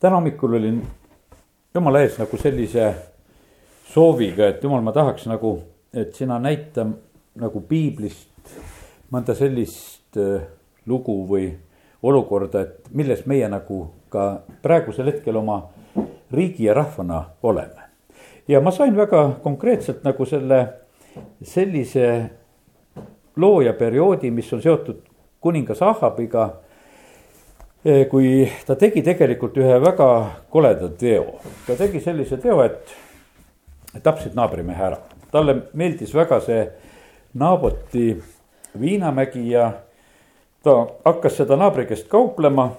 täna hommikul olin jumala ees nagu sellise sooviga, et jumal, ma tahaks nagu, et sina näita nagu piiblist mõnda sellist äh, lugu või olukorda, et milles meie nagu ka praegusel hetkel oma riigi ja rahvana oleme. ja ma sain väga konkreetselt nagu selle, sellise loo ja perioodi, mis on seotud kuningas Ahabiga. Eh, kui ta tegi tegelikult ühe väga koleda teo, ta tegi sellise teo, et tapsid naabrimehe ära, talle meeldis väga see Naaboti viinamägi ja ta hakkas seda naabri käest kauplema.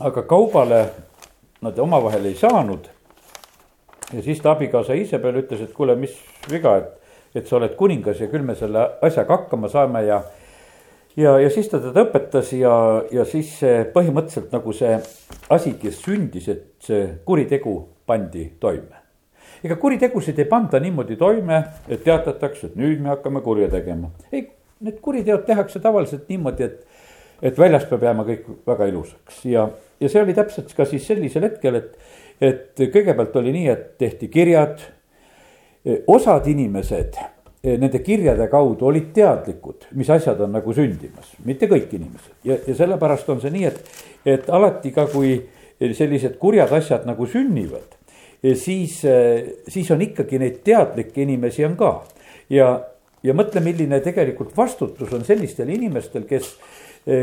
aga kaubale nad omavahel ei saanud. ja siis ta abikaasa ise peale ütles, et kuule, mis viga, et, et sa oled kuningas ja küll me selle asjaga hakkama saame ja ja, ja siis ta teda õpetas ja, ja siis põhimõtteliselt nagu see asigi sündis, et see kuritegu pandi toime. ega kuritegusid ei panda niimoodi toime, et teatatakse, et nüüd me hakkame kurja tegema. ei, need kuriteod tehakse tavaliselt niimoodi, et, et väljas peab jääma kõik väga ilusaks ja, ja see oli täpselt ka siis sellisel hetkel, et, et kõigepealt oli nii, et tehti kirjad. osad inimesed nende kirjade kaudu olid teadlikud, mis asjad on nagu sündimas, mitte kõik inimesed ja, ja sellepärast on see nii, et, et alati ka, kui sellised kurjad asjad nagu sünnivad, eh, siis, eh, siis on ikkagi neid teadlikke inimesi on ka. ja, ja mõtle, milline tegelikult vastutus on sellistel inimestel, kes,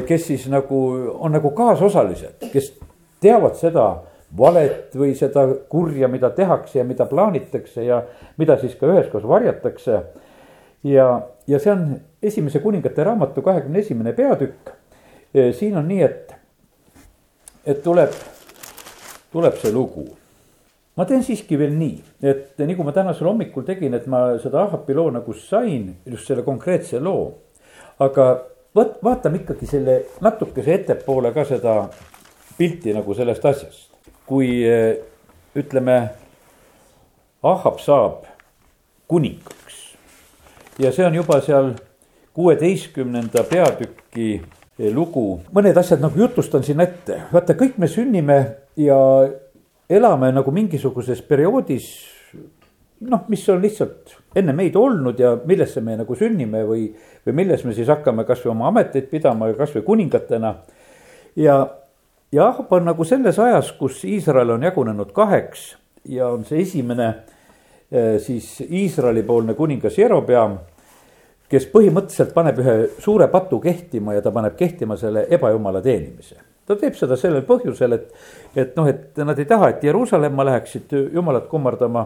kes siis nagu on nagu kaasosalised, kes teavad seda valet või seda kurja, mida tehakse ja mida plaanitakse ja mida siis ka üheskoos varjatakse ja, ja see on esimese kuningate raamatu kahekümne esimene peatükk. siin on nii, et, et tuleb, tuleb see lugu. ma teen siiski veel nii, et nii kui ma tänasel hommikul tegin, et ma seda Ahapi loo nagu sain, just selle konkreetse loo. aga vot vaatame ikkagi selle natukese ettepoole ka seda pilti nagu sellest asjast. kui ütleme, Ahab saab kuninga ja see on juba seal kuueteistkümnenda peatüki lugu. mõned asjad nagu jutustan siin ette, vaata, kõik me sünnime ja elame nagu mingisuguses perioodis. noh, mis on lihtsalt enne meid olnud ja millesse me nagu sünnime või, või milles me siis hakkame kasvõi oma ameteid pidama ja kasvõi kuningatena. ja, ja Ahab on nagu selles ajas, kus Iisrael on jagunenud kaheks ja on see esimene eh, siis Iisraeli poolne kuningas Jerobeam kes põhimõtteliselt paneb ühe suure patu kehtima ja ta paneb kehtima selle ebajumala teenimise. ta teeb seda sellel põhjusel, et, et noh, et nad ei taha, et Jeruusalemma läheksid jumalat kummardama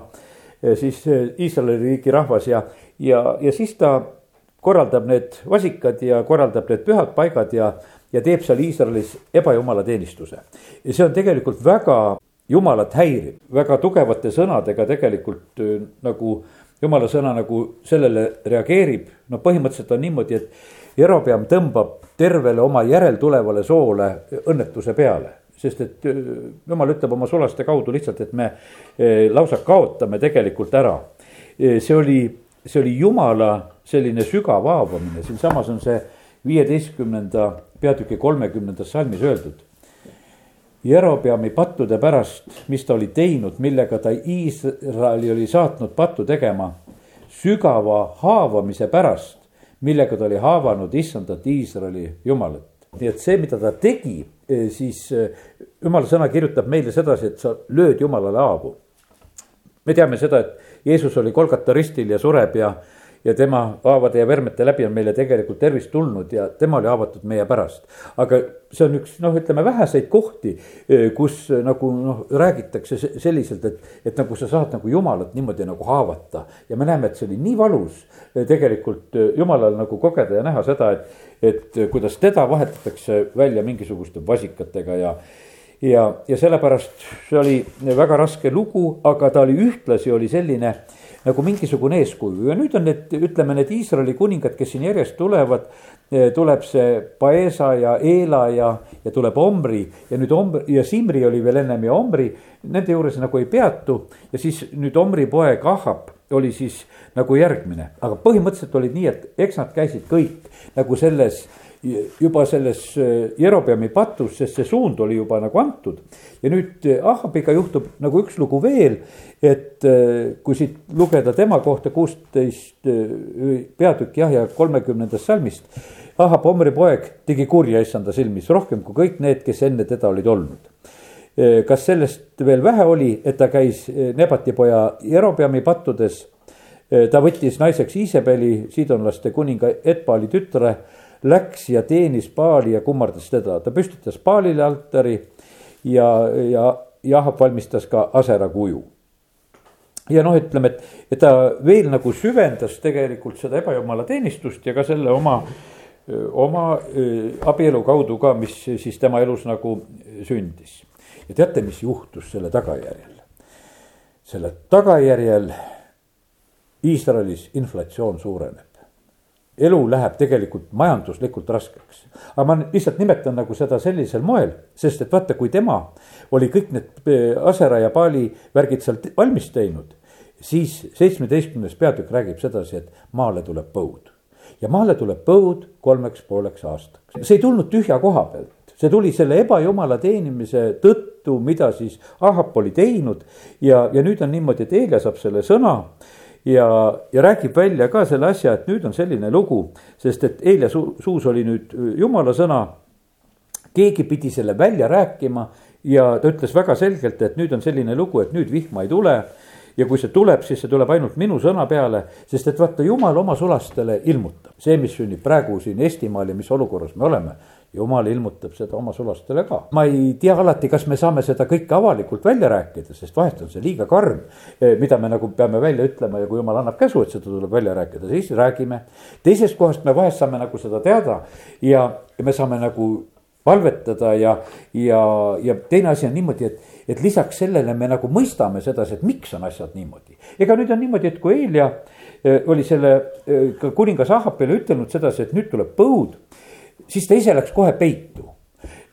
eh, siis eh, Iisraeli riigi rahvas ja, ja, ja siis ta korraldab need vasikad ja korraldab need pühad paigad ja, ja teeb seal Iisraelis ebajumala teenistuse. ja see on tegelikult väga jumalat häiriv, väga tugevate sõnadega tegelikult eh, nagu jumala sõna nagu sellele reageerib, no põhimõtteliselt on niimoodi, et Jerobeam tõmbab tervele oma järeltulevale soole õnnetuse peale sest et äh, jumal ütleb oma sulaste kaudu lihtsalt, et me äh, lausa kaotame tegelikult ära. Äh, see oli, see oli jumala selline sügav haavamine, siinsamas on see viieteistkümnenda peatüki kolmekümnendas salmis öeldud. Jerobeami pattude pärast, mis ta oli teinud, millega ta Iisraeli oli saatnud pattu tegema, sügava haavamise pärast, millega ta oli haavanud issandat Iisraeli jumalat. nii et see, mida ta tegi, eh, siis eh, jumala sõna kirjutab meile sedasi, et sa lööd jumalale haavu. me teame seda, et Jeesus oli Kolgata ristil ja sureb ja ja tema haavade ja vermete läbi on meile tegelikult tervist tulnud ja tema oli haavatud meie pärast. aga see on üks noh, ütleme väheseid kohti, eh, kus eh, nagu noh, räägitakse selliselt, et, et nagu sa saad nagu jumalat niimoodi nagu haavata. ja me näeme, et see oli nii valus eh, tegelikult jumalal nagu kogeda ja näha seda, et, et kuidas teda vahetatakse välja mingisuguste vasikatega ja ja, ja sellepärast see oli väga raske lugu, aga ta oli ühtlasi oli selline nagu mingisugune eeskuju ja nüüd on need, ütleme need Iisraeli kuningad, kes siin järjest tulevad. Eh, tuleb see Paesa ja Eela ja, ja tuleb Omri ja nüüd Omri ja Simri oli veel ennem ja Omri. Nende juures nagu ei peatu ja siis nüüd Omri poeg Ahab oli siis nagu järgmine, aga põhimõtteliselt olid nii, et eks nad käisid kõik nagu selles juba selles äh, Jerobeami patus, sest see suund oli juba nagu antud. ja nüüd äh, Ahabiga juhtub nagu üks lugu veel, et äh, kui siit lugeda tema kohta kuusteist peatükk jah, ja kolmekümnendast salmist. Ahab, Omri poeg, tegi kurja issanda silmis rohkem kui kõik need, kes enne teda olid olnud kas sellest veel vähe oli, et ta käis Nebati poja Jerobeami pattudes. ta võttis naiseks Iisabeli, siidonlaste kuninga Etbaali tütre läks ja teenis Paali ja kummardas teda, ta püstitas Paalile altari ja, ja Jahab valmistas ka Asera kuju. ja noh, ütleme, et, et ta veel nagu süvendas tegelikult seda ebajumala teenistust ja ka selle oma, oma abielu kaudu ka, mis siis tema elus nagu sündis. ja teate, mis juhtus selle tagajärjel? selle tagajärjel Iisraelis inflatsioon suureneb elu läheb tegelikult majanduslikult raskeks. aga ma lihtsalt nimetan nagu seda sellisel moel, sest et vaata, kui tema oli kõik need eh, Asera ja Paali värgid sealt valmis teinud, siis seitsmeteistkümnes peatükk räägib sedasi, et maale tuleb põud. ja maale tuleb põud kolmeks pooleks aastaks. see ei tulnud tühja koha pealt, see tuli selle ebajumala teenimise tõttu, mida siis Ahab oli teinud ja, ja nüüd on niimoodi, et Eelia saab selle sõna ja, ja räägib välja ka selle asja, et nüüd on selline lugu, sest et Eelia su suus oli nüüd jumala sõna. keegi pidi selle välja rääkima ja ta ütles väga selgelt, et nüüd on selline lugu, et nüüd vihma ei tule. ja kui see tuleb, siis see tuleb ainult minu sõna peale, sest et vaata, jumal oma sulastele ilmutab, see, mis sünnib praegu siin Eestimaal ja mis olukorras me oleme jumal ilmutab seda oma sulastele ka. ma ei tea alati, kas me saame seda kõike avalikult välja rääkida, sest vahest on see liiga karm. Eh, mida me nagu peame välja ütlema ja kui jumal annab käsu, et seda tuleb välja rääkida, siis räägime. teisest kohast me vahest saame nagu seda teada ja, ja me saame nagu palvetada ja, ja, ja teine asi on niimoodi, et, et lisaks sellele me nagu mõistame sedasi, et miks on asjad niimoodi. ega nüüd on niimoodi, et kui Eelia eh, oli selle eh, kuningas Ahapile ütelnud sedasi, et nüüd tuleb põud siis ta ise läks kohe peitu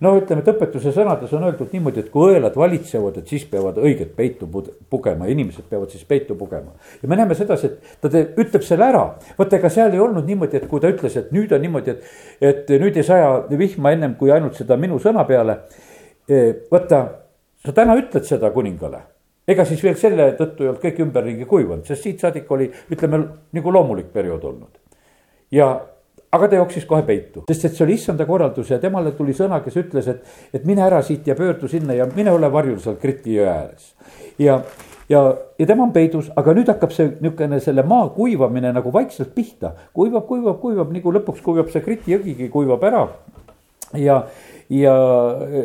no ütleme, et õpetuse sõnades on öeldud niimoodi, et kui õelad valitsevad, et siis peavad õiget peitu pugema, inimesed peavad siis peitu pugema. ja me näeme sedasi, et ta te, ütleb selle ära, vaata, ega seal ei olnud niimoodi, et kui ta ütles, et nüüd on niimoodi, et, et nüüd ei saja vihma ennem kui ainult seda minu sõna peale. E, vaata, sa täna ütled seda kuningale ega siis veel selle tõttu ei olnud kõik ümberringi kuivanud, sest siit saadik oli, ütleme nagu loomulik periood olnud. ja aga ta jooksis kohe peitu, sest et see oli issanda korraldus ja temale tuli sõna, kes ütles, et, et mine ära siit ja pöördu sinna ja mine ole varjul seal Kriti jõe ääres. ja, ja, ja tema on peidus, aga nüüd hakkab see niisugune selle maa kuivamine nagu vaikselt pihta. kuivab, kuivab, kuivab, nagu lõpuks kuivab see Kriti jõgigi kuivab ära. ja, ja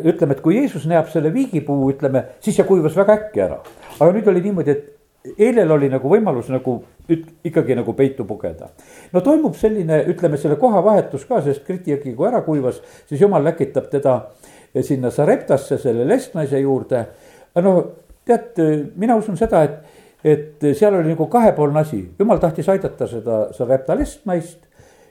ütleme, et kui Jeesus näeb selle viigipuu, ütleme, siis see kuivas väga äkki ära. aga nüüd oli niimoodi, et eilel oli nagu võimalus nagu üt-, ikkagi nagu peitu pugeda. no toimub selline, ütleme selle kohavahetus ka, sest Kriti jõgi kui ära kuivas, siis jumal läkitab teda sinna Sareptasse, selle lestnaise juurde. no tead, mina usun seda, et, et seal oli nagu kahepoolne asi, jumal tahtis aidata seda Sarepta lestnaist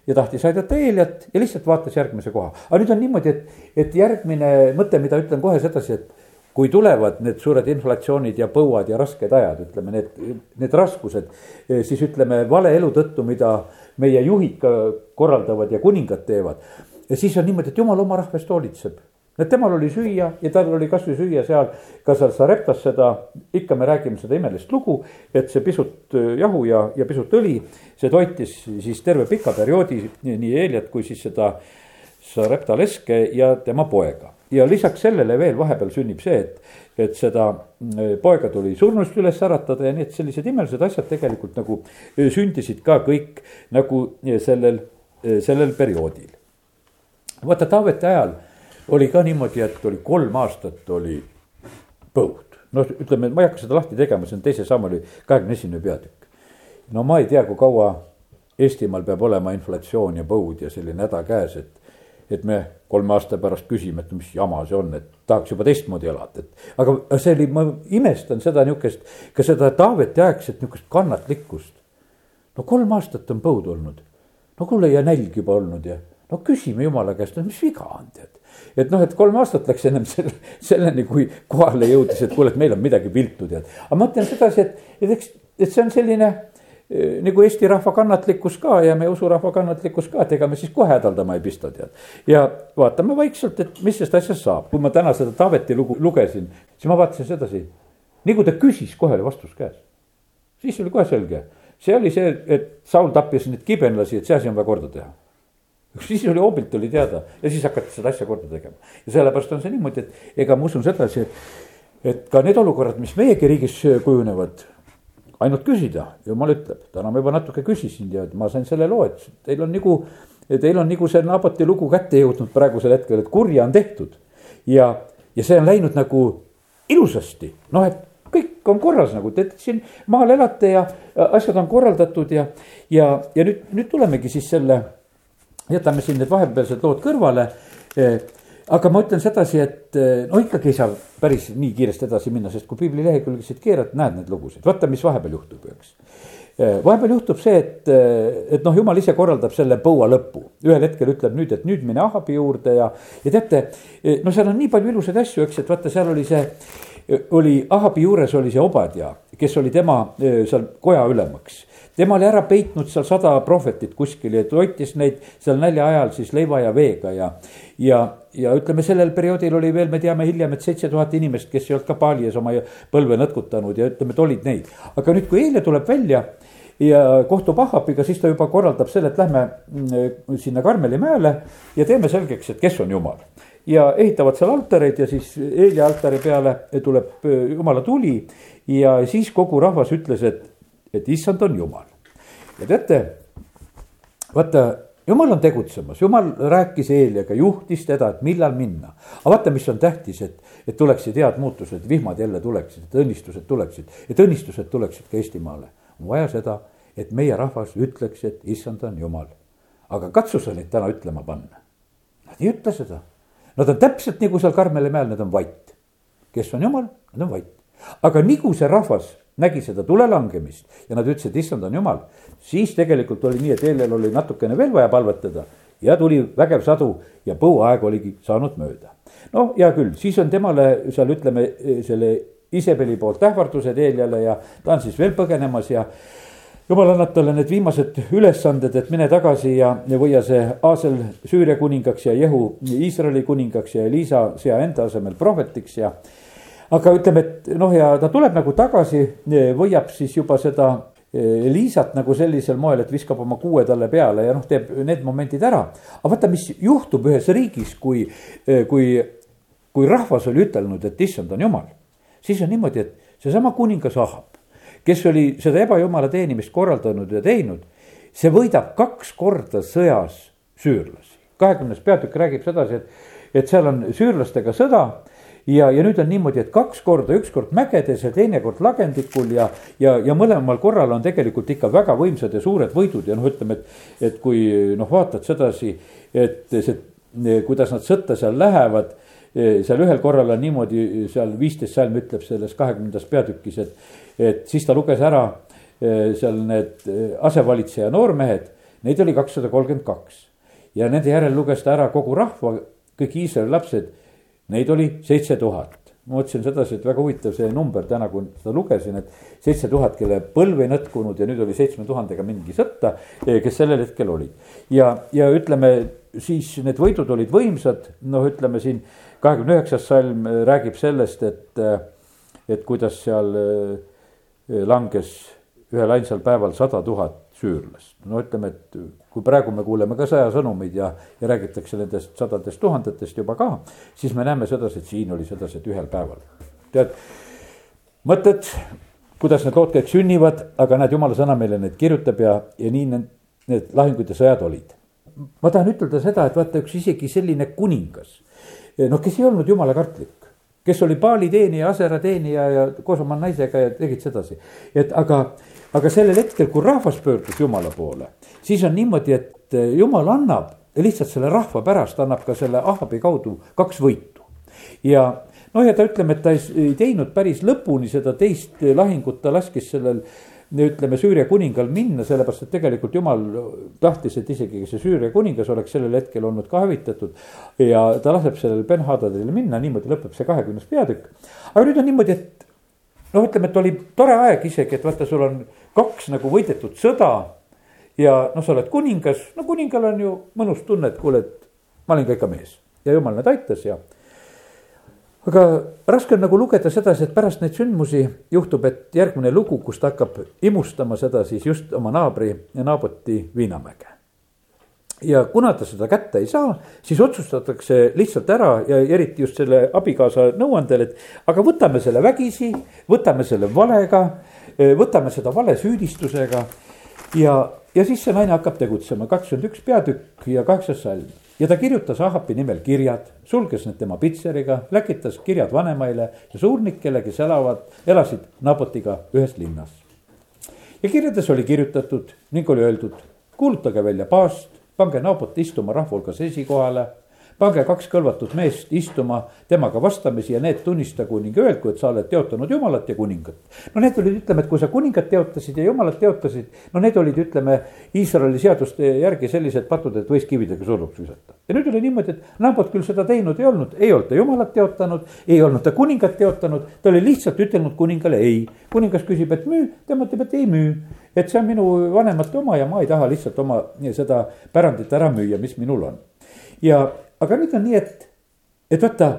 ja tahtis aidata Eeliat ja lihtsalt vaatas järgmise koha. aga nüüd on niimoodi, et, et järgmine mõte, mida ütlen kohe sedasi, et kui tulevad need suured inflatsioonid ja põuad ja rasked ajad, ütleme need, need raskused, eh, siis ütleme vale elu tõttu, mida meie juhid ka korraldavad ja kuningad teevad. ja siis on niimoodi, et jumal oma rahvast hoolitseb. et temal oli süüa ja tal oli kasvõi süüa seal, ka seal Sareptas seda, ikka me räägime seda imelist lugu, et see pisut eh, jahu ja, ja pisut õli, see toitis siis terve pika perioodi nii Eeliat kui siis seda Sarepta leske ja tema poega ja lisaks sellele veel vahepeal sünnib see, et, et seda mm, poega tuli surnust üles äratada ja nii, et sellised imelised asjad tegelikult nagu e, sündisid ka kõik nagu e, sellel, e, sellel perioodil. vaata Taaveti ajal oli ka niimoodi, et oli kolm aastat oli põud. noh, ütleme, ma ei hakka seda lahti tegema, see on teise sammuli kahekümne esimene peatükk. no ma ei tea, kui kaua Eestimaal peab olema inflatsioon ja põud ja selline häda käes, et et me kolme aasta pärast küsime, et mis jama see on, et tahaks juba teistmoodi elada, et. aga see oli, ma imestan seda nihukest, ka seda Taaveti aegset nihukest kannatlikkust. no kolm aastat on põud olnud, no kuule ja nälg juba olnud ja no küsime jumala käest, no mis viga on tead. et noh, et kolm aastat läks ennem selle, selleni, kui kohale jõudis, et kuule, et meil on midagi viltu tead. aga ma ütlen sedasi, et, et eks et see on selline nagu Eesti rahva kannatlikkus ka ja meie usurahva kannatlikkus ka, et ega me siis kohe hädaldama ei pista, tead. ja vaatame vaikselt, et mis sellest asjast saab, kui ma täna seda Taaveti lugu lugesin, siis ma vaatasin sedasi. nii kui ta küsis, kohe oli vastus käes. siis oli kohe selge, see oli see, et Saul tappis neid kibenlasi, et see asi on vaja korda teha siis oli hoobilt oli teada ja siis hakati seda asja korda tegema. ja sellepärast on see niimoodi, et ega ma usun sedasi, et, et ka need olukorrad, mis meiegi riigis kujunevad, ainult küsida, jumal ütleb, täna ma juba natuke küsisin ja ma sain selle loo, et teil on nagu, teil on nagu see Naboti lugu kätte jõudnud praegusel hetkel, et kurja on tehtud. ja, ja see on läinud nagu ilusasti, noh, et kõik on korras nagu, te siin maal elate ja asjad on korraldatud ja, ja, ja nüüd, nüüd tulemegi siis selle jätame siin need vahepealsed lood kõrvale. Eh, aga ma ütlen sedasi, et eh, no ikkagi ei saa päris nii kiiresti edasi minna, sest kui piibli lehekülgesid keerad, näed neid lugusid, vaata, mis vahepeal juhtub, eks. Eh, vahepeal juhtub see, et, et noh, jumal ise korraldab selle põua lõpu, ühel hetkel ütleb nüüd, et nüüd mine Ahabi juurde ja, ja teate, no seal on nii palju ilusaid asju, eks, et vaata, seal oli see oli Ahabi juures oli see Obadja, kes oli tema seal koja ülemaks tema oli ära peitnud seal sada prohvetit kuskil ja toitis neid seal nälja ajal siis leiva ja veega ja. ja, ja ütleme, sellel perioodil oli veel, me teame hiljem, et seitse tuhat inimest, kes ei olnud ka paali ees oma põlve nõtkutanud ja ütleme, et olid neid. aga nüüd, kui eile tuleb välja ja kohtub Ahabiga, siis ta juba korraldab selle, et lähme mm, sinna Karmeli mäele ja teeme selgeks, et kes on jumal ja ehitavad seal altareid ja siis Eeli altari peale tuleb jumala tuli ja siis kogu rahvas ütles, et et issand on jumal. ja teate, vaata, jumal on tegutsemas, jumal rääkis Eeliaga, juhtis teda, et millal minna. aga vaata, mis on tähtis, et, et tuleksid head muutused, vihmad jälle tuleksid, et õnnistused tuleksid, et õnnistused tuleksid ka Eestimaale. on vaja seda, et meie rahvas ütleks, et issand on jumal. aga katsu sa neid täna ütlema panna. Nad ei ütle seda. Nad on täpselt nagu seal Karmeli mäel, nad on vait. kes on jumal, nad on vait. aga nii kui see rahvas nägi seda tule langemist ja nad ütlesid, issand on jumal. Siis tegelikult oli nii, et Eeljal oli natukene veel vaja palvetada ja tuli vägev sadu ja põuaeg oligi saanud mööda. noh, hea küll, siis on temale seal ütleme selle Isebeli poolt ähvardused Eeljale ja ta on siis veel põgenemas ja jumal annab talle need viimased ülesanded, et mine tagasi ja, ja võia see Aasel Süüria kuningaks ja Jehu Iisraeli kuningaks ja Elisa sea enda asemel prohvetiks ja aga ütleme, et noh, ja ta tuleb nagu tagasi, võiab siis juba seda Liisat nagu sellisel moel, et viskab oma kuue talle peale ja noh, teeb need momendid ära. aga vaata, mis juhtub ühes riigis, kui, kui, kui rahvas oli ütelnud, et issand on jumal. siis on niimoodi, et seesama kuningas Ahab, kes oli seda ebajumala teenimist korraldanud ja teinud, see võidab kaks korda sõjas süürlasi. kahekümnes peatükk räägib sedasi, et, et seal on süürlastega sõda ja, ja nüüd on niimoodi, et kaks korda, üks kord mägedes ja teine kord lagendikul ja, ja, ja mõlemal korral on tegelikult ikka väga võimsad ja suured võidud ja noh, ütleme, et, et kui noh, vaatad sedasi, et see, kuidas nad sõtta seal lähevad seal ühel korral on niimoodi, seal viisteist salm ütleb selles kahekümnendas peatükis, et, et siis ta luges ära seal need asevalitseja noormehed, neid oli kakssada kolmkümmend kaks. ja nende järel luges ta ära kogu rahva, kõik Iisraeli lapsed Neid oli seitse tuhat. ma mõtlesin sedasi, et väga huvitav see number täna, kui seda lugesin, et seitse tuhat, kelle põlv ei nõtkunud ja nüüd oli seitsme tuhandega mingi sõtta, eh, kes sellel hetkel olid. ja, ja ütleme siis need võidud olid võimsad, noh, ütleme siin kahekümne üheksas salm räägib sellest, et, eh, et kuidas seal eh, langes ühel ainsal päeval sada tuhat süürlast. no ütleme, et kui praegu me kuuleme ka sõjasõnumeid ja, ja räägitakse nendest sadadest tuhandetest juba ka, siis me näeme sedasi, et siin oli sedasi, et ühel päeval. tead, mõtted, kuidas need lood kõik sünnivad, aga näed, jumala sõna meile neid kirjutab ja, ja nii need, need lahingud ja sõjad olid. ma tahan ütelda seda, et vaata, üks isegi selline kuningas, noh, kes ei olnud jumala kartlik kes oli Paali teenija, Asera teenija ja koos oma naisega ja tegid sedasi. et aga aga sellel hetkel, kui rahvas pöördus jumala poole, siis on niimoodi, et eh, jumal annab lihtsalt selle rahva pärast annab ka selle Ahabi kaudu kaks võitu. ja noh, ja ta ütleme, et ta ei teinud päris lõpuni seda teist lahingut, ta laskis sellel ütleme Süüria kuningal minna, sellepärast et tegelikult jumal tahtis, et isegi see Süüria kuningas oleks sellel hetkel olnud ka hävitatud. ja ta laseb sellel Ben-Hadadil minna, niimoodi lõpeb see kahekümnes peatükk. aga nüüd on niimoodi, et noh, ütleme, et oli tore aeg isegi, et vaata, sul on kaks nagu võidetud sõda. ja noh, sa oled kuningas, no kuningal on ju mõnus tunne, et kuule, et ma olin ka ikka mees ja jumal need aitas ja. aga raske on nagu lugeda sedasi, et pärast neid sündmusi juhtub, et järgmine lugu, kus ta hakkab imustama seda siis just oma naabri ja Naaboti viinamäge ja kuna ta seda kätte ei saa, siis otsustatakse lihtsalt ära ja eriti just selle abikaasa nõuandel, et aga võtame selle vägisi, võtame selle valega, võtame seda valesüüdistusega. ja, ja siis see naine hakkab tegutsema, kakskümmend üks peatükk ja kaheksas salm. ja ta kirjutas Ahapi nimel kirjad, sulges need tema pitseriga, läkitas kirjad vanemaile ja suurnikele, kes elavad, elasid Nabotiga ühes linnas. ja kirjades oli kirjutatud ning oli öeldud, kuulutage välja paast pange Naabot istuma rahva hulgas esikohale pange kaks kõlvatut meest istuma temaga vastamisi ja need tunnistagu ning öelgu, et sa oled teotanud jumalat ja kuningat. no need olid, ütleme, et kui sa kuningat teotasid ja jumalat teotasid, no need olid, ütleme, Iisraeli seaduste järgi sellised patud, et võis kividega surnuks visata. ja nüüd oli niimoodi, et Nabot küll seda teinud ei olnud, ei olnud ta jumalat teotanud, ei olnud ta kuningat teotanud, ta oli lihtsalt ütelnud kuningale ei. kuningas küsib, et müü, tema ütleb, et ei müü et see on minu vanemate oma ja ma ei taha lihtsalt oma seda pärandit ära müüa, mis minul on. ja aga nüüd on nii, et, et vaata,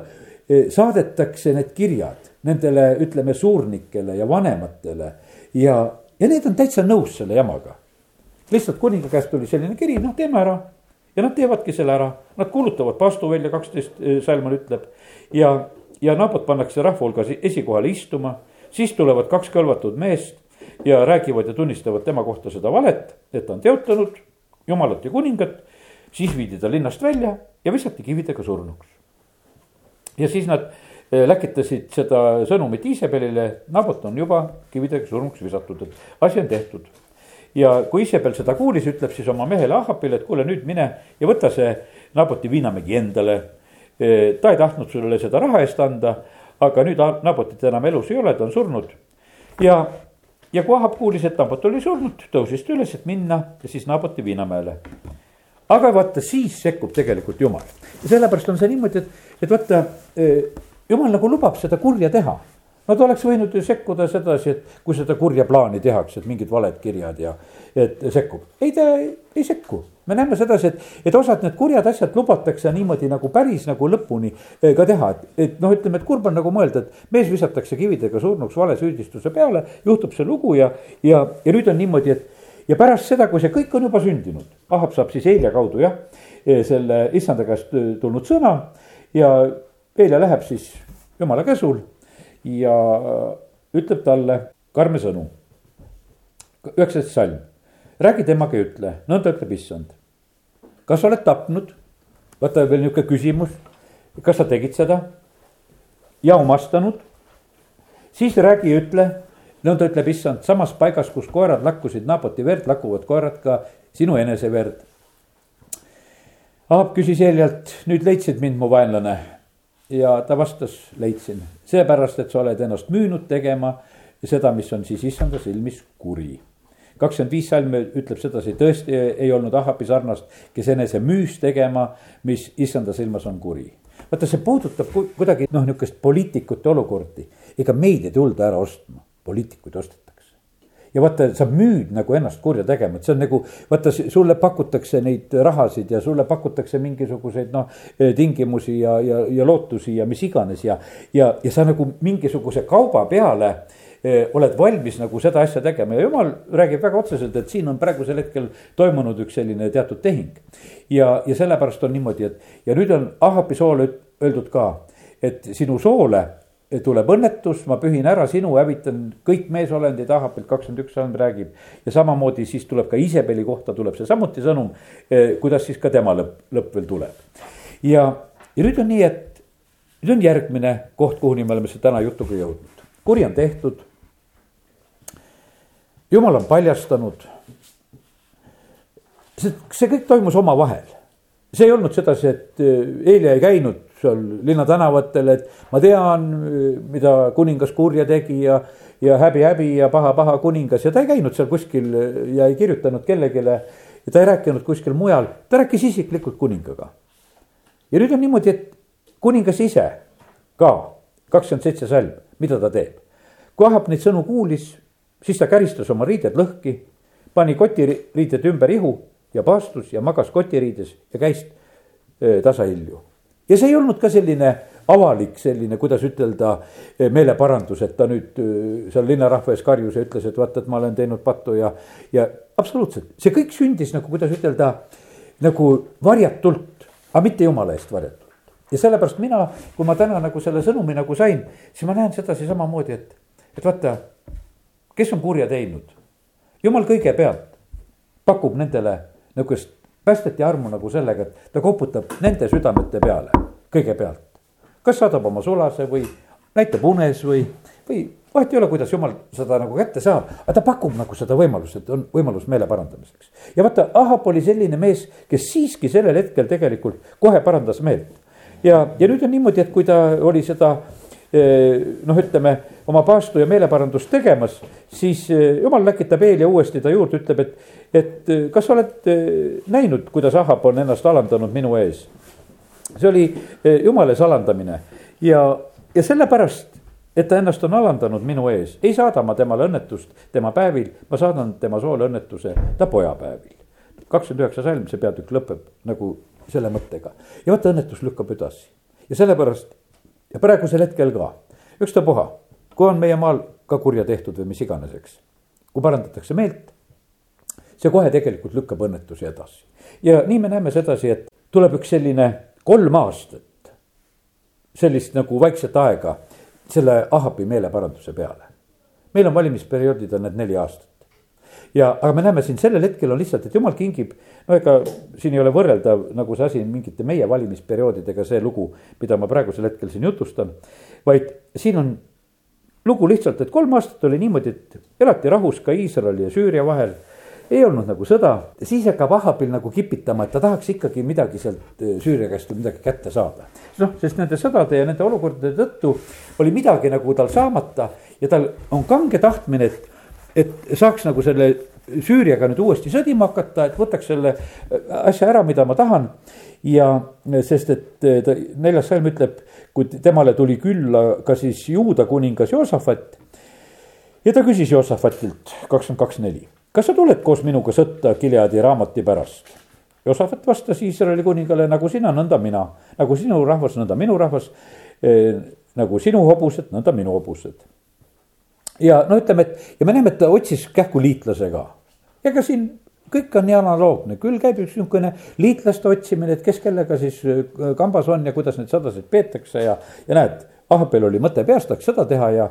e, saadetakse need kirjad nendele, ütleme, suurnikele ja vanematele ja, ja need on täitsa nõus selle jamaga. lihtsalt kuninga käest tuli selline kiri, noh, teeme ära ja nad teevadki selle ära, nad kuulutavad pastu välja, kaksteist e, Salman ütleb. ja, ja nabot pannakse rahva hulgas esikohale istuma, siis tulevad kaks kõlvatud meest ja räägivad ja tunnistavad tema kohta seda valet, et ta on teotanud jumalat ja kuningat siis viidi ta linnast välja ja visati kividega surnuks. ja siis nad eh, läkitasid seda sõnumit Iisabelile, Nabot on juba kividega surnuks visatud, et asi on tehtud. ja kui Iisabel seda kuulis, ütleb siis oma mehele Ahapile, et kuule nüüd mine ja võta see Naboti viinamägi endale. Eh, ta ei tahtnud sulle seda raha eest anda, aga nüüd Nabotit enam elus ei ole, ta on surnud. ja, ja kui Ahab kuulis, et Nabot oli surnud, tõusis ta üles, et minna ja siis Naboti viinamäele aga vaata, siis sekkub tegelikult jumal. ja sellepärast on see niimoodi, et, et vaata, e, jumal nagu lubab seda kurja teha. ta oleks võinud ju sekkuda sedasi, et kui seda kurja plaani tehakse, et mingid valed kirjad ja, et sekkub. ei, ta ei, sekku. me näeme sedasi, et, et osad need kurjad asjad lubatakse niimoodi nagu päris nagu lõpuni e, ka teha, et, et noh, ütleme, et kurb on nagu mõelda, et mees visatakse kividega surnuks valesüüdistuse peale, juhtub see lugu ja, ja, ja nüüd on niimoodi, et ja pärast seda, kui see kõik on juba sündinud, Ahab saab siis Helja kaudu jah, e, selle issanda käest e, tulnud sõna ja Helja läheb siis jumala käsul ja ütleb talle karme sõnu. üheksateist salm, räägi temaga ja ütle, nõnda ütleb issand. kas oled tapnud? vaata veel nihuke küsimus, kas sa tegid seda ja omastanud? siis räägi ja ütle nõnda ütleb issand, samas paigas, kus koerad lakkusid Naboti verd, lakuvad koerad ka sinu enese verd. Aab küsis Heljalt, nüüd leidsid mind, mu vaenlane. ja ta vastas, leidsin, seepärast, et sa oled ennast müünud tegema seda, mis on siis issanda silmis kuri kakskümmend viis salm ütleb sedasi, tõesti ei olnud Ahabi sarnast, kes enese müüs tegema, mis issanda silmas on kuri. vaata, see puudutab kuidagi noh, niisugust poliitikute olukordi, ega meid ei tulda ära ostma poliitikuid ostetakse. ja vaata, sa müüd nagu ennast kurja tegema, et see on nagu, vaata, sulle pakutakse neid rahasid ja sulle pakutakse mingisuguseid noh, tingimusi ja, ja, ja lootusi ja mis iganes ja, ja, ja sa nagu mingisuguse kauba peale eh, oled valmis nagu seda asja tegema ja jumal räägib väga otseselt, et siin on praegusel hetkel toimunud üks selline teatud tehing. ja, ja sellepärast on niimoodi, et ja nüüd on Ahapi soole öeldud ka, et sinu soole tuleb õnnetus, ma pühin ära sinu, hävitan kõik meesolendid, Ahapilt kakskümmend üks salm räägib. ja samamoodi siis tuleb ka Iisabeli kohta tuleb see samuti sõnum, eh, kuidas siis ka tema lõpp, lõpp veel tuleb. ja, ja nüüd on nii, et nüüd on järgmine koht, kuhuni me oleme täna jutuga jõudnud. kuri on tehtud. jumal on paljastanud. see, see kõik toimus omavahel. see ei olnud sedasi, et Eelia ei käinud seal linnatänavatel, et ma tean, mida kuningas kurja tegi ja, ja häbi-häbi ja paha-paha kuningas ja ta ei käinud seal kuskil ja ei kirjutanud kellelegi. ja ta ei rääkinud kuskil mujal, ta rääkis isiklikult kuningaga. ja nüüd on niimoodi, et kuningas ise ka, kakskümmend seitse salm, mida ta teeb? kui Ahab neid sõnu kuulis, siis ta käristas oma riided lõhki, pani kotiriided ümber ihu ja paastus ja magas kotiriides ja käis tasahilju. Ja see ei olnud ka selline avalik selline, kuidas ütelda, meeleparandus, et ta nüüd seal linnarahva ees karjus ja ütles, et vaata, et ma olen teinud pattu ja, ja absoluutselt, see kõik sündis nagu, kuidas ütelda, nagu varjatult, aga mitte jumala eest varjatult. ja sellepärast mina, kui ma täna nagu selle sõnumi nagu sain, siis ma näen sedasi samamoodi, et, et vaata, kes on kurja teinud. jumal kõigepealt pakub nendele nihukest päästet ja armu nagu sellega, et ta koputab nende südamete peale kõigepealt kas saadab oma sulase või näitab unes või, või vahet ei ole, kuidas jumal seda nagu kätte saab, aga ta pakub nagu seda võimalust, et on võimalus meele parandamiseks. ja vaata, Ahab oli selline mees, kes siiski sellel hetkel tegelikult kohe parandas meelt. ja, ja nüüd on niimoodi, et kui ta oli seda noh, ütleme oma paastu ja meeleparandust tegemas, siis eh, jumal läkitab Eelia uuesti ta juurde, ütleb, et, et eh, kas sa oled näinud, kuidas Ahab on ennast alandanud minu ees? See oli eh, jumala salandamine ja, ja sellepärast, et ta ennast on alandanud minu ees, ei saada ma temale õnnetust tema päevil, ma saadan tema soole õnnetuse ta pojapäevil. kakskümmend üheksa salm, see peatükk lõpeb nagu selle mõttega. Ja vaata, õnnetus lükkab edasi. Ja sellepärast ja praegusel hetkel ka, ükstapuha, kui on meie maal ka kurja tehtud või mis iganes, eks. kui parandatakse meelt, see kohe tegelikult lükkab õnnetusi edasi ja nii me näeme sedasi, et tuleb üks selline kolm aastat sellist nagu vaikset aega selle Ahabi meeleparanduse peale. meil on valimisperioodid on need neli aastat. Ja, aga me näeme siin sellel hetkel on lihtsalt, et jumal kingib, no ega siin ei ole võrreldav nagu see asi mingite meie valimisperioodidega, see lugu, mida ma praegusel hetkel siin jutustan. vaid siin on lugu lihtsalt, et kolm aastat oli niimoodi, et elati rahus ka Iisraeli ja Süüria vahel ei olnud nagu sõda, siis hakkab Ahabil nagu kipitama, et ta tahaks ikkagi midagi sealt eh, Süüria käest või midagi kätte saada. noh, sest nende sõdade ja nende olukordade tõttu oli midagi nagu tal saamata ja tal on kange tahtmine, et, et saaks nagu selle Süüriaga nüüd uuesti sõdima hakata, et võtaks selle eh, asja ära, mida ma tahan. ja sest, et eh, ta neljas salm ütleb, kui temale tuli külla ka siis juuda kuningas Joosafat. ja ta küsis Joosafatilt kakskümmend kaks neli kas sa tuled koos minuga sõtta Gileadi raamati pärast? Josafat vastas Iisraeli kuningale, nagu sina, nõnda mina, nagu sinu rahvas, nõnda minu rahvas eh,. nagu sinu hobused, nõnda minu hobused. Ja no ütleme, et ja me näeme, et ta otsis kähku liitlase ka. ega siin kõik on nii analoogne, küll käib üks niisugune liitlaste otsimine, et kes kellega siis eh, kambas on ja kuidas neid sõdasid peetakse ja, ja näed, Ahapel oli mõte peas, tahaks sõda teha ja,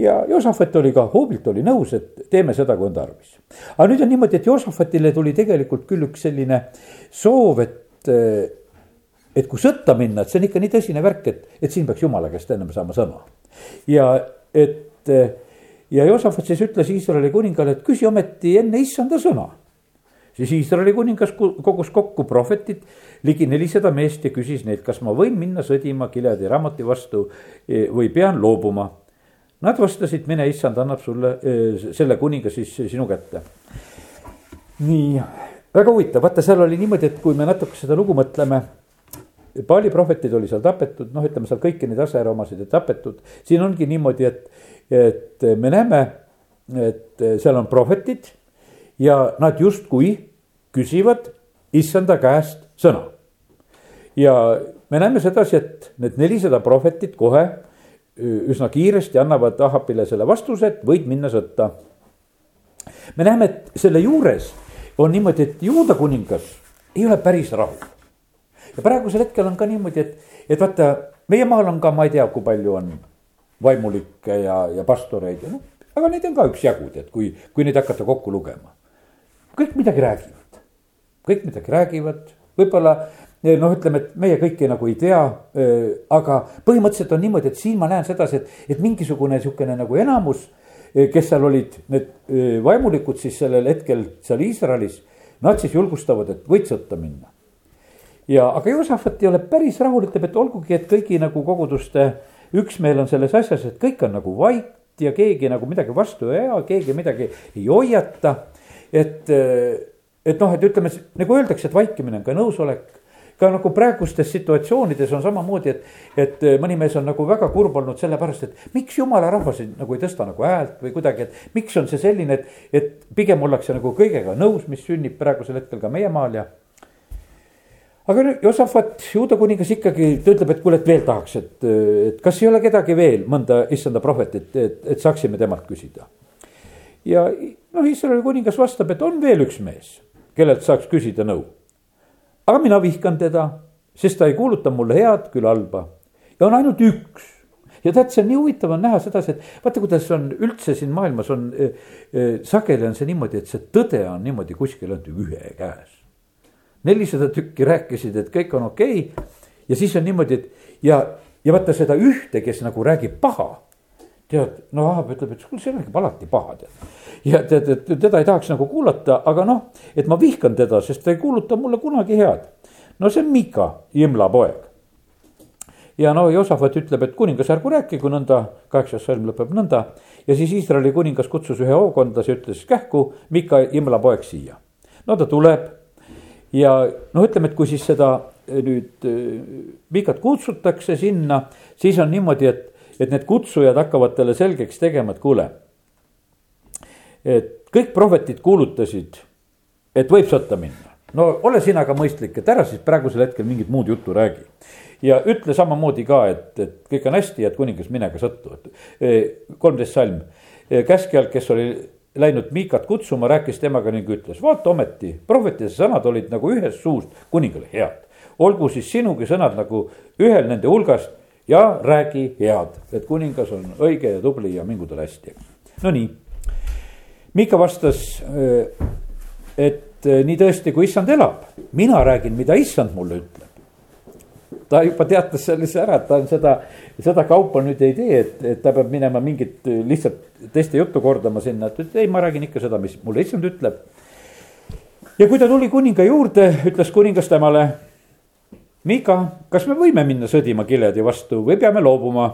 ja Joosafat oli ka, hoobilt oli nõus, et teeme seda, kui on tarvis. aga nüüd on niimoodi, et Joosafatile tuli tegelikult küll üks selline soov, et, et kui sõtta minna, et see on ikka nii tõsine värk, et, et siin peaks jumala käest ennem saama sõna. ja et ja Joosafat siis ütles Iisraeli kuningale, et küsi ometi enne issanda sõna. siis Iisraeli kuningas kogus kokku prohvetid, ligi nelisada meest ja küsis neid, kas ma võin minna sõdima Gileadi raamati vastu e, või pean loobuma Nad vastasid, mine issand, annab sulle selle kuninga siis sinu kätte. nii, väga huvitav, vaata, seal oli niimoodi, et kui me natuke seda lugu mõtleme. Paali prohvetid oli seal tapetud, noh, ütleme seal kõiki neid asjaeromasid tapetud, siin ongi niimoodi, et, et me näeme, et seal on prohvetid ja nad justkui küsivad issanda käest sõna. ja me näeme sedasi, et need nelisada prohvetit kohe üsna kiiresti annavad Ahapile selle vastuse, et võid minna sõtta. me näeme, et selle juures on niimoodi, et juuda kuningas ei ole päris rahul. Ja praegusel hetkel on ka niimoodi, et, et vaata, meie maal on ka, ma ei tea, kui palju on vaimulikke ja, ja pastoreid ja noh, aga neid on ka üksjagu, tead, kui, kui neid hakata kokku lugema. kõik midagi räägivad, kõik midagi räägivad, võib-olla noh, ütleme, et meie kõike nagu ei tea. aga põhimõtteliselt on niimoodi, et siin ma näen sedasi, et, et mingisugune sihukene nagu enamus, kes seal olid, need vaimulikud siis sellel hetkel seal Iisraelis. Nad siis julgustavad, et võid sõtta minna. Ja, aga Joosafat ei ole päris rahul, ütleb, et olgugi, et kõigi nagu koguduste üksmeel on selles asjas, et kõik on nagu vait ja keegi nagu midagi vastu ei aja, keegi midagi ei hoiata. et, et noh, et ütleme nagu öeldakse, et vaikimine on ka nõusolek ka nagu praegustes situatsioonides on samamoodi, et, et mõni mees on nagu väga kurb olnud sellepärast, et miks jumala rahvas nagu ei tõsta nagu häält või kuidagi, et miks on see selline, et, et pigem ollakse nagu kõigega nõus, mis sünnib praegusel hetkel ka meie maal ja aga Josafat, juuda kuningas ikkagi, ta ütleb, et kuule, et veel tahaks, et, et kas ei ole kedagi veel, mõnda issanda prohvetit, et, et saaksime temalt küsida. ja noh, Iisraeli kuningas vastab, et on veel üks mees, kellelt saaks küsida nõu. aga mina vihkan teda, sest ta ei kuuluta mulle head, küll halba ja on ainult üks ja tead, see on nii huvitav on näha sedasi, et vaata, kuidas on üldse siin maailmas on äh,, äh, sageli on see niimoodi, et see tõde on niimoodi kuskil ainult ühe käes nelisada tükki rääkisid, et kõik on okei okay. ja siis on niimoodi, et ja, ja vaata seda ühte, kes nagu räägib paha. tead, no Ahab ütleb, et kuule, see räägib alati paha, tead. ja tead, et teda ei tahaks nagu kuulata, aga noh, et ma vihkan teda, sest ta ei kuuluta mulle kunagi head. no see on Miika, Imla poeg. ja no Josafat ütleb, et kuningas, ärgu rääkigu nõnda, kaheksas salm lõpeb nõnda. ja siis Iisraeli kuningas kutsus ühe hoogondlase, ütles kähku Miika, Imla poeg siia. no ta tuleb ja noh, ütleme, et kui siis seda eh, nüüd Mikat eh, kutsutakse sinna, siis on niimoodi, et, et need kutsujad hakkavad talle selgeks tegema, et kuule. et kõik prohvetid kuulutasid, et võib sõtta minna. no ole sina ka mõistlik, et ära siis praegusel hetkel mingit muud juttu räägi. ja ütle samamoodi ka, et, et kõik on hästi, et kuningas, mine ka sõttu, et eh, kolmteist salm. käskjal, kes oli läinud Miikat kutsuma, rääkis temaga ning ütles, vaata ometi, prohvetide sõnad olid nagu ühest suust kuningale head. olgu siis sinugi sõnad nagu ühel nende hulgast ja räägi head, et kuningas on õige ja tubli ja mingu tal hästi. Nonii, Miika vastas, et nii tõesti, kui issand elab, mina räägin, mida issand mulle ütleb ta juba teatas sellise ära, et ta seda, seda kaupa nüüd ei tee, et, et ta peab minema mingit lihtsalt teiste juttu kordama sinna, et, et ei, ma räägin ikka seda, mis mulle issand ütleb. ja kui ta tuli kuninga juurde, ütles kuningas temale. Miika, kas me võime minna sõdima Gileadi vastu või peame loobuma?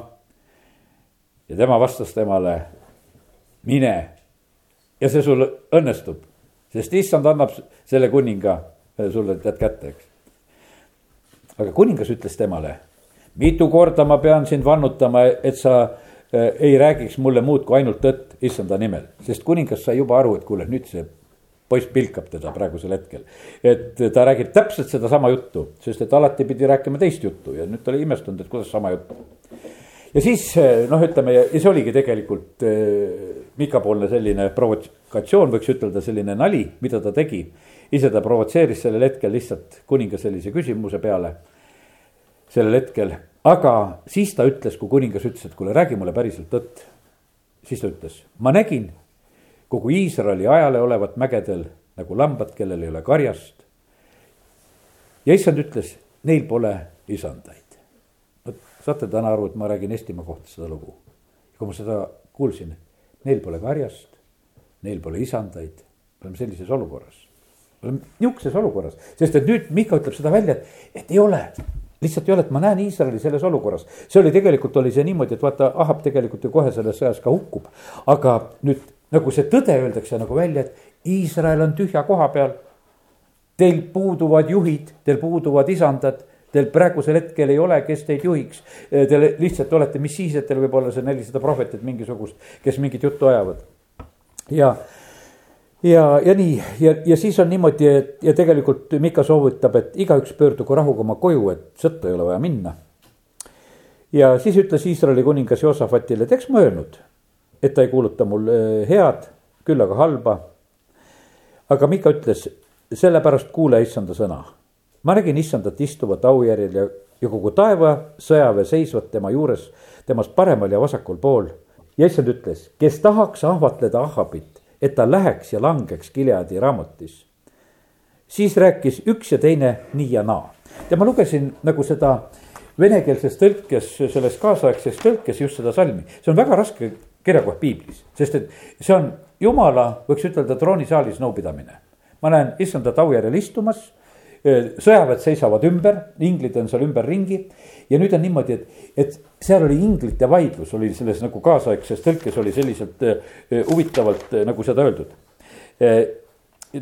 ja tema vastas temale, mine ja see sul õnnestub, sest issand annab selle kuninga sulle tead kätte, eks aga kuningas ütles temale, mitu korda ma pean sind vannutama, et sa äh, ei räägiks mulle muud kui ainult tõtt issanda nimel, sest kuningas sai juba aru, et kuule, nüüd see poiss pilkab teda praegusel hetkel. et ta räägib täpselt sedasama juttu, sest et alati pidi rääkima teist juttu ja nüüd ta oli imestunud, et kuidas sama jutt. ja siis noh, ütleme ja see oligi tegelikult äh, Mika-poolne selline provokatsioon, võiks ütelda selline nali, mida ta tegi ise ta provotseeris sellel hetkel lihtsalt kuninga sellise küsimuse peale. sellel hetkel, aga siis ta ütles, kui kuningas ütles, et kuule, räägi mulle päriselt tõtt. siis ta ütles, ma nägin kogu Iisraeli ajale olevat mägedel nagu lambad, kellel ei ole karjast. ja issand ütles, neil pole isandaid. vot saate täna aru, et ma räägin Eestimaa kohta seda lugu. kui ma seda kuulsin, neil pole karjast, neil pole isandaid, me oleme sellises olukorras oleme nihukeses olukorras, sest et nüüd Mihka ütleb seda välja, et, et ei ole lihtsalt ei ole, et ma näen Iisraeli selles olukorras. see oli tegelikult oli see niimoodi, et vaata, Ahab tegelikult ju kohe selles sõjas ka hukkub. aga nüüd nagu see tõde öeldakse nagu välja, et Iisrael on tühja koha peal. Teil puuduvad juhid, teil puuduvad isandad, teil praegusel hetkel ei ole, kes teid juhiks. Te lihtsalt olete, mis siis, et teil võib olla see nelisada prohvetit mingisugust, kes mingit juttu ajavad. ja ja, ja nii ja, ja siis on niimoodi, et ja tegelikult Mika soovitab, et igaüks pöördugu rahuga oma koju, et sõtta ei ole vaja minna. ja siis ütles Iisraeli kuningas Joosafatile, et eks ma öelnud, et ta ei kuuluta mul eh, head, küll aga halba. aga Mika ütles, sellepärast kuule issanda sõna. ma nägin issandat istuvat aujärjel ja, ja kogu taeva sõjaväe seisvat tema juures, temast paremal ja vasakul pool. ja issand ütles, kes tahaks ahvatleda Ahhabit et ta läheks ja langeks Gileadi raamotis. siis rääkis üks ja teine nii ja naa ja ma lugesin nagu seda venekeelses tõlkes, selles kaasaegses tõlkes just seda salmi, see on väga raske kirjakoht piiblis, sest et see on jumala, võiks ütelda troonisaalis nõupidamine. ma näen issandat aujärjel istumas sõjaväed seisavad ümber, inglid on seal ümberringi ja nüüd on niimoodi, et, et seal oli inglite vaidlus, oli selles nagu kaasaegses tõlkes oli selliselt huvitavalt nagu seda öeldud.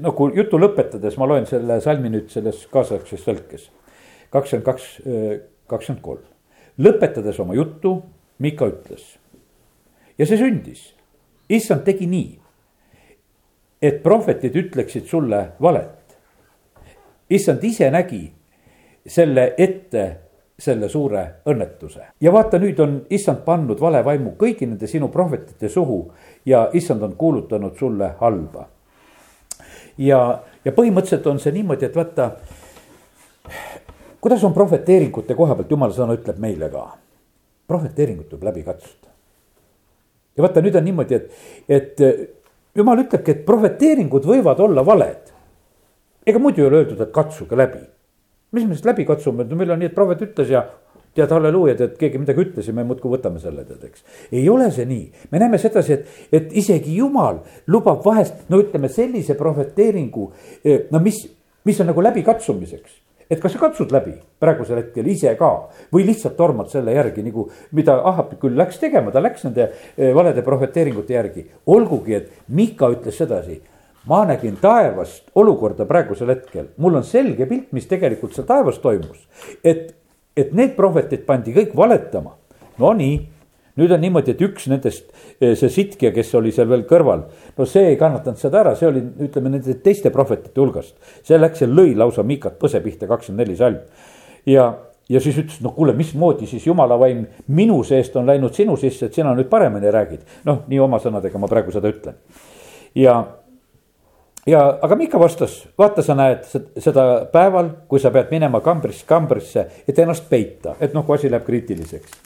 nagu jutu lõpetades ma loen selle salmi nüüd selles kaasaegses tõlkes. kakskümmend kaks, kakskümmend kolm. lõpetades oma juttu, Mika ütles ja see sündis, issand tegi nii, et prohvetid ütleksid sulle valet. Issand ise nägi selle ette selle suure õnnetuse. ja vaata, nüüd on issand pannud vale vaimu kõigi nende sinu prohvetite suhu ja issand on kuulutanud sulle halba. ja, ja põhimõtteliselt on see niimoodi, et vaata, kuidas on prohveteeringute koha pealt, jumala sõna ütleb meile ka. prohveteeringut tuleb läbi katsuda. ja vaata, nüüd on niimoodi, et, et jumal ütlebki, et prohveteeringud võivad olla valed. Ega muidu ei ole öeldud, et katsuge läbi mis me siis läbi katsume, no meil on nii, et prohvet ütles ja tead, halleluuja, tead, keegi midagi ütles ja me muudkui võtame selle, tead, eks. ei ole see nii, me näeme sedasi, et, et isegi jumal lubab vahest, no ütleme sellise prohveteeringu, eh, no mis, mis on nagu läbikatsumiseks et kas sa katsud läbi praegusel hetkel ise ka või lihtsalt tormad selle järgi nagu, mida Ahab küll läks tegema, ta läks nende eh, valede prohveteeringute järgi. olgugi, et Mika ütles sedasi, ma nägin taevast olukorda praegusel hetkel, mul on selge pilt, mis tegelikult seal taevas toimus. et, et need prohvetid pandi kõik valetama, nonii nüüd on niimoodi, et üks nendest, eh, see Sitkja, kes oli seal veel kõrval, no see ei kannatanud seda ära, see oli, ütleme nende teiste prohvetite hulgast. see läks ja lõi lausa Mikat põse pihta, kakskümmend neli salm. ja, ja siis ütles, no kuule, mismoodi siis jumala vaim minu seest on läinud sinu sisse, et sina nüüd paremini räägid. noh, nii oma sõnadega ma praegu seda ütlen. ja ja, aga Mika vastas, vaata, sa näed seda päeval, kui sa pead minema kambrist kambrisse, et ennast peita, et noh, kui asi läheb kriitiliseks.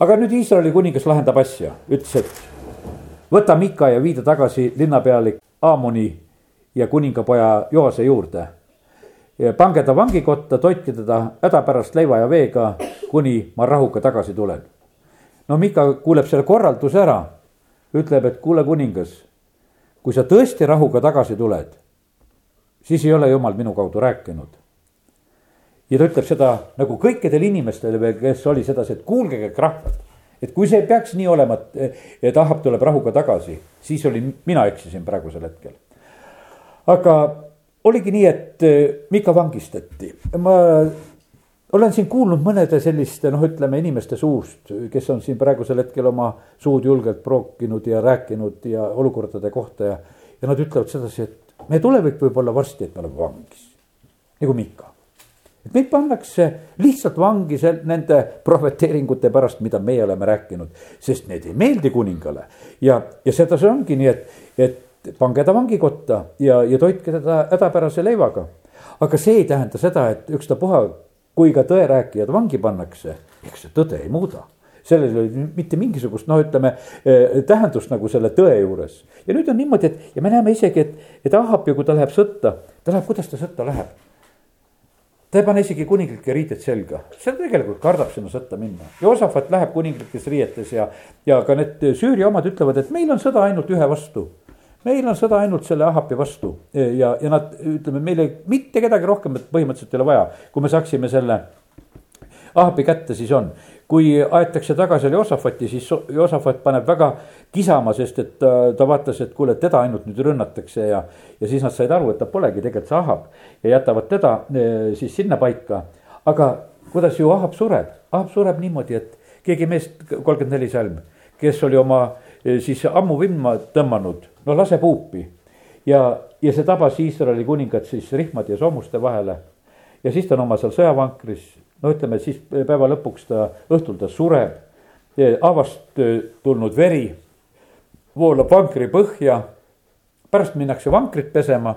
aga nüüd Iisraeli kuningas lahendab asja, ütles, et võta Mika ja vii ta tagasi linnapealik Aamoni ja kuningapoja Joase juurde. pange ta vangikotta, toitke teda hädapärast leiva ja veega, kuni ma rahuga tagasi tulen. no Mika kuuleb selle korralduse ära, ütleb, et kuule, kuningas kui sa tõesti rahuga tagasi tuled, siis ei ole jumal minu kaudu rääkinud. ja ta ütleb seda nagu kõikidele inimestele veel, kes oli sedasi, et kuulge kõik rahvad. et kui see peaks nii olema, et, Ahab tuleb rahuga tagasi, siis oli, mina eksisin praegusel hetkel. aga oligi nii, et Mika vangistati, ma olen siin kuulnud mõnede selliste noh, ütleme inimeste suust, kes on siin praegusel hetkel oma suud julgelt prookinud ja rääkinud ja olukordade kohta ja. ja nad ütlevad sedasi, et meie tulevik võib olla varsti, et me oleme vangis, nagu Mika. et meid pannakse lihtsalt vangi seal nende prohveteeringute pärast, mida meie oleme rääkinud, sest need ei meeldi kuningale. ja, ja seda see ongi nii, et, et pange ta vangikotta ja, ja toitke teda hädapärase leivaga. aga see ei tähenda seda, et ükstapuha kui ka tõerääkijad vangi pannakse, eks see tõde ei muuda sellel ei ole mitte mingisugust noh, ütleme eh, tähendust nagu selle tõe juures. ja nüüd on niimoodi, et ja me näeme isegi, et, et Ahab ju, kui ta läheb sõtta, ta läheb, kuidas ta sõtta läheb? ta ei pane isegi kuninglikke riideid selga, see tegelikult kardab sinna sõtta minna. Joosafat läheb kuninglikes riietes ja, ja ka need Süüria omad ütlevad, et meil on sõda ainult ühe vastu meil on sõda ainult selle Ahapi vastu ja, ja nad ütleme, meil ei, mitte kedagi rohkem põhimõtteliselt ei ole vaja, kui me saaksime selle Ahapi kätte, siis on. kui aetakse tagasi oli Josafati, siis Josafat paneb väga kisama, sest et ta, ta vaatas, et kuule, teda ainult nüüd rünnatakse ja. ja siis nad said aru, et ta polegi tegelikult see Ahab ja jätavad teda eh, siis sinnapaika. aga kuidas ju Ahab sureb, Ahab sureb niimoodi, et keegi meest, kolmkümmend neli salm, kes oli oma eh, siis ammu vimma tõmmanud no lase puupi. ja, ja see tabas Iisraeli kuningat siis rihmade ja soomuste vahele. ja siis ta on oma seal sõjavankris, no ütleme, et siis päeva lõpuks ta, õhtul ta sureb. haavast tulnud veri voolab vankri põhja. pärast minnakse vankrit pesema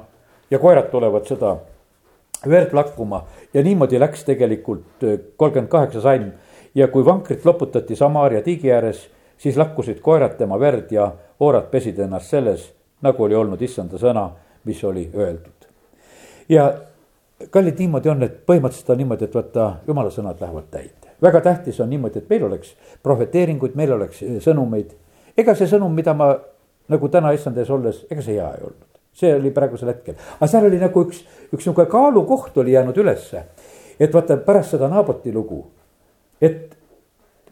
ja koerad tulevad seda verd lakkuma ja niimoodi läks tegelikult kolmkümmend kaheksa salm. ja kui vankrit loputati Samaaria tiigi ääres, siis lakkusid koerad tema verd ja oorad pesid ennast selles, nagu oli olnud issanda sõna, mis oli öeldud. ja kallid, niimoodi on, et põhimõtteliselt on niimoodi, et vaata, jumala sõnad lähevad täide. väga tähtis on niimoodi, et meil oleks prohveteeringuid, meil oleks eh, sõnumeid. ega see sõnum, mida ma nagu täna issand ees olles, ega see hea ei olnud. see oli praegusel hetkel, aga seal oli nagu üks, üks niisugune kaalukoht oli jäänud ülesse. et vaata pärast seda Naaboti lugu, et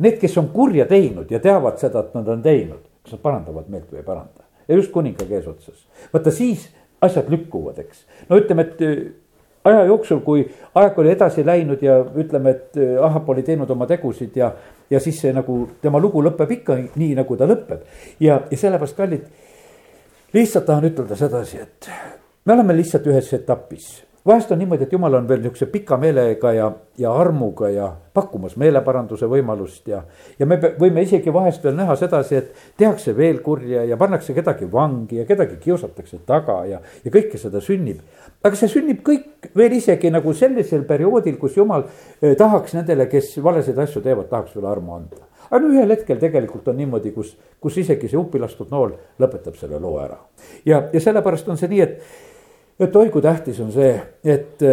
need, kes on kurja teinud ja teavad seda, et nad on teinud, kas nad parandavad meelt või ei paranda. ja just kuningaga eesotsas, vaata siis asjad lükkuvad, eks. no ütleme, et eh, aja jooksul, kui aeg oli edasi läinud ja ütleme, et Ahab oli teinud oma tegusid ja, ja siis see nagu tema lugu lõpeb ikka nii, nagu ta lõpeb. ja, ja sellepärast, kallid, lihtsalt tahan ütelda sedasi, et me oleme lihtsalt ühes etapis vahest on niimoodi, et jumal on veel niisuguse pika meelega ja, ja armuga ja pakkumas meeleparanduse võimalust ja. ja me võime isegi vahest veel näha sedasi, et tehakse veel kurja ja pannakse kedagi vangi ja kedagi kiusatakse taga ja, ja kõike seda sünnib. aga see sünnib kõik veel isegi nagu sellisel perioodil, kus jumal eh, tahaks nendele, kes valesid asju teevad, tahaks veel armu anda aga ühel hetkel tegelikult on niimoodi, kus, kus isegi see uppi lastud nool lõpetab selle loo ära. ja, ja sellepärast on see nii, et et oi kui tähtis on see, et,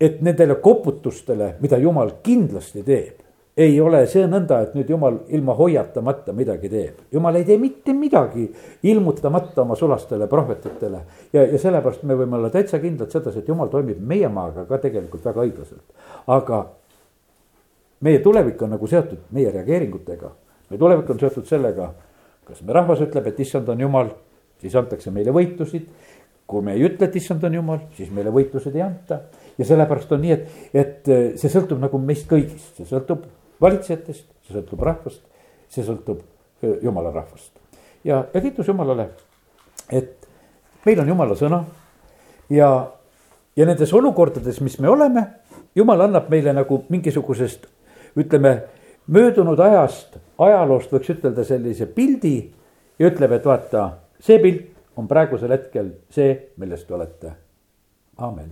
et nendele koputustele, mida jumal kindlasti teeb, ei ole see nõnda, et nüüd jumal ilma hoiatamata midagi teeb. jumal ei tee mitte midagi ilmutamata oma sulastele prohvetitele. ja, ja sellepärast me võime olla täitsa kindlad sedasi, et jumal toimib meie maaga ka tegelikult väga õiglaselt. aga meie tulevik on nagu seotud meie reageeringutega. meie tulevik on seotud sellega, kas me rahvas ütleb, et issand on jumal, siis antakse meile võitusid kui me ei ütle, et issand on jumal, siis meile võitlused ei anta. ja sellepärast on nii, et, et äh, see sõltub nagu meist kõigist, see sõltub valitsejatest, see sõltub rahvast, see sõltub äh, jumala rahvast. ja, ja kiitus Jumalale, et meil on jumala sõna ja, ja nendes olukordades, mis me oleme, jumal annab meile nagu mingisugusest, ütleme, möödunud ajast, ajaloost võiks ütelda sellise pildi ja ütleb, et vaata, see pilt on praegusel hetkel see, milles te olete. amin